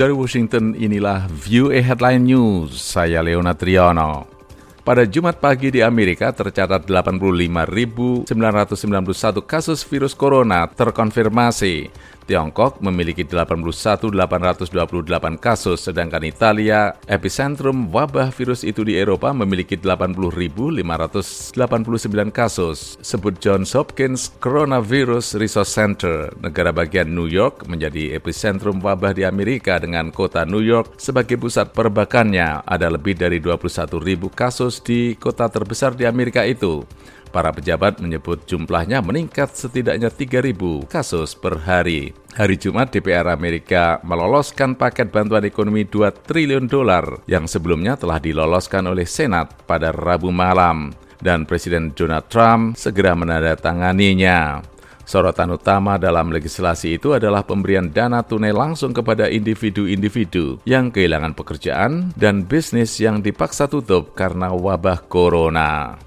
Dari Washington, inilah View A Headline News. Saya Leona Triano. Pada Jumat pagi di Amerika tercatat 85.991 kasus virus corona terkonfirmasi Tiongkok memiliki 81.828 kasus, sedangkan Italia, epicentrum wabah virus itu di Eropa memiliki 80.589 kasus. Sebut Johns Hopkins Coronavirus Resource Center, negara bagian New York menjadi epicentrum wabah di Amerika dengan kota New York sebagai pusat perbakannya. Ada lebih dari 21.000 kasus di kota terbesar di Amerika itu. Para pejabat menyebut jumlahnya meningkat setidaknya 3.000 kasus per hari. Hari Jumat DPR Amerika meloloskan paket bantuan ekonomi 2 triliun dolar yang sebelumnya telah diloloskan oleh Senat pada Rabu malam dan Presiden Donald Trump segera menandatanganinya. Sorotan utama dalam legislasi itu adalah pemberian dana tunai langsung kepada individu-individu yang kehilangan pekerjaan dan bisnis yang dipaksa tutup karena wabah corona.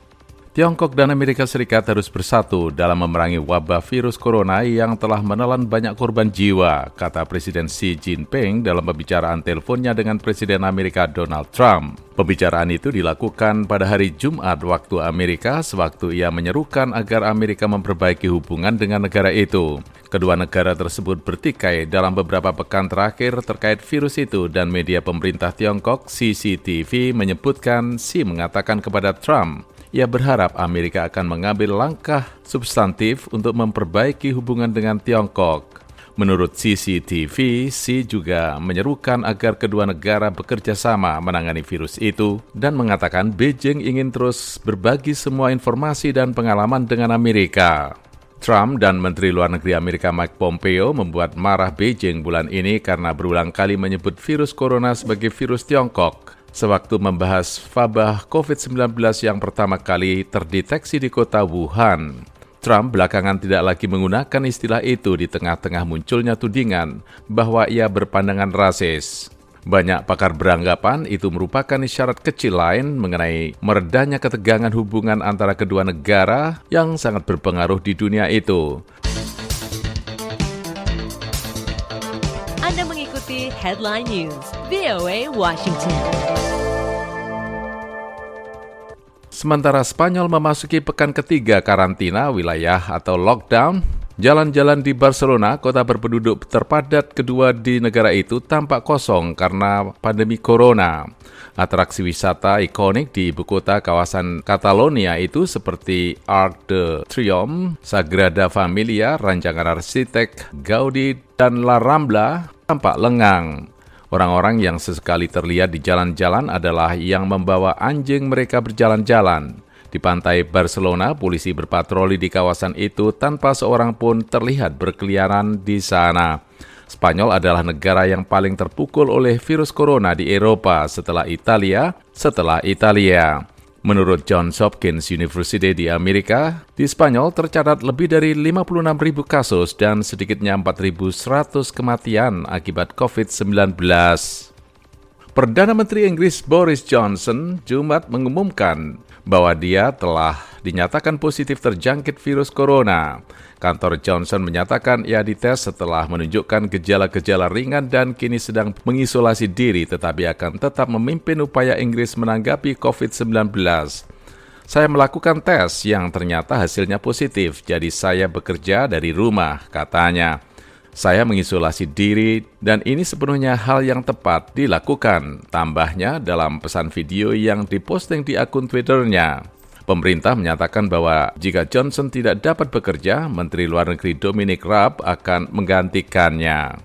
Tiongkok dan Amerika Serikat harus bersatu dalam memerangi wabah virus corona yang telah menelan banyak korban jiwa, kata Presiden Xi Jinping dalam pembicaraan teleponnya dengan Presiden Amerika Donald Trump. Pembicaraan itu dilakukan pada hari Jumat waktu Amerika sewaktu ia menyerukan agar Amerika memperbaiki hubungan dengan negara itu. Kedua negara tersebut bertikai dalam beberapa pekan terakhir terkait virus itu dan media pemerintah Tiongkok CCTV menyebutkan Xi mengatakan kepada Trump ia berharap Amerika akan mengambil langkah substantif untuk memperbaiki hubungan dengan Tiongkok. Menurut CCTV, Xi juga menyerukan agar kedua negara bekerja sama menangani virus itu dan mengatakan Beijing ingin terus berbagi semua informasi dan pengalaman dengan Amerika. Trump dan Menteri Luar Negeri Amerika Mike Pompeo membuat marah Beijing bulan ini karena berulang kali menyebut virus corona sebagai virus Tiongkok sewaktu membahas wabah COVID-19 yang pertama kali terdeteksi di kota Wuhan. Trump belakangan tidak lagi menggunakan istilah itu di tengah-tengah munculnya tudingan bahwa ia berpandangan rasis. Banyak pakar beranggapan itu merupakan isyarat kecil lain mengenai meredanya ketegangan hubungan antara kedua negara yang sangat berpengaruh di dunia itu. Headline News, VOA Washington. Sementara Spanyol memasuki pekan ketiga karantina wilayah atau lockdown, jalan-jalan di Barcelona, kota berpenduduk terpadat kedua di negara itu, tampak kosong karena pandemi corona. Atraksi wisata ikonik di ibu kota kawasan Catalonia itu seperti Arc de Triomphe, Sagrada Familia, rancangan arsitek Gaudi, dan La Rambla tampak lengang. Orang-orang yang sesekali terlihat di jalan-jalan adalah yang membawa anjing mereka berjalan-jalan. Di pantai Barcelona, polisi berpatroli di kawasan itu tanpa seorang pun terlihat berkeliaran di sana. Spanyol adalah negara yang paling terpukul oleh virus corona di Eropa setelah Italia, setelah Italia. Menurut Johns Hopkins University di Amerika, di Spanyol tercatat lebih dari 56 ribu kasus dan sedikitnya 4.100 kematian akibat COVID-19. Perdana Menteri Inggris Boris Johnson Jumat mengumumkan bahwa dia telah dinyatakan positif terjangkit virus corona. Kantor Johnson menyatakan ia dites setelah menunjukkan gejala-gejala ringan dan kini sedang mengisolasi diri tetapi akan tetap memimpin upaya Inggris menanggapi COVID-19. Saya melakukan tes yang ternyata hasilnya positif, jadi saya bekerja dari rumah, katanya. Saya mengisolasi diri dan ini sepenuhnya hal yang tepat dilakukan, tambahnya dalam pesan video yang diposting di akun Twitternya. Pemerintah menyatakan bahwa jika Johnson tidak dapat bekerja, Menteri Luar Negeri Dominic Raab akan menggantikannya.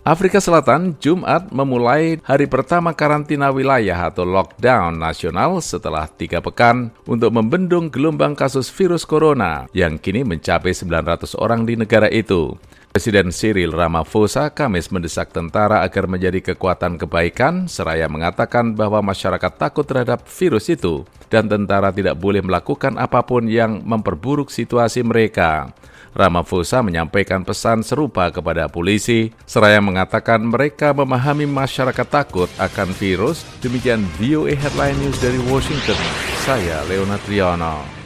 Afrika Selatan Jumat memulai hari pertama karantina wilayah atau lockdown nasional setelah tiga pekan untuk membendung gelombang kasus virus corona yang kini mencapai 900 orang di negara itu. Presiden Cyril Ramaphosa Kamis mendesak tentara agar menjadi kekuatan kebaikan, seraya mengatakan bahwa masyarakat takut terhadap virus itu dan tentara tidak boleh melakukan apa pun yang memperburuk situasi mereka. Ramaphosa menyampaikan pesan serupa kepada polisi, seraya mengatakan mereka memahami masyarakat takut akan virus. Demikian VOA Headline News dari Washington. Saya Leonard Triano.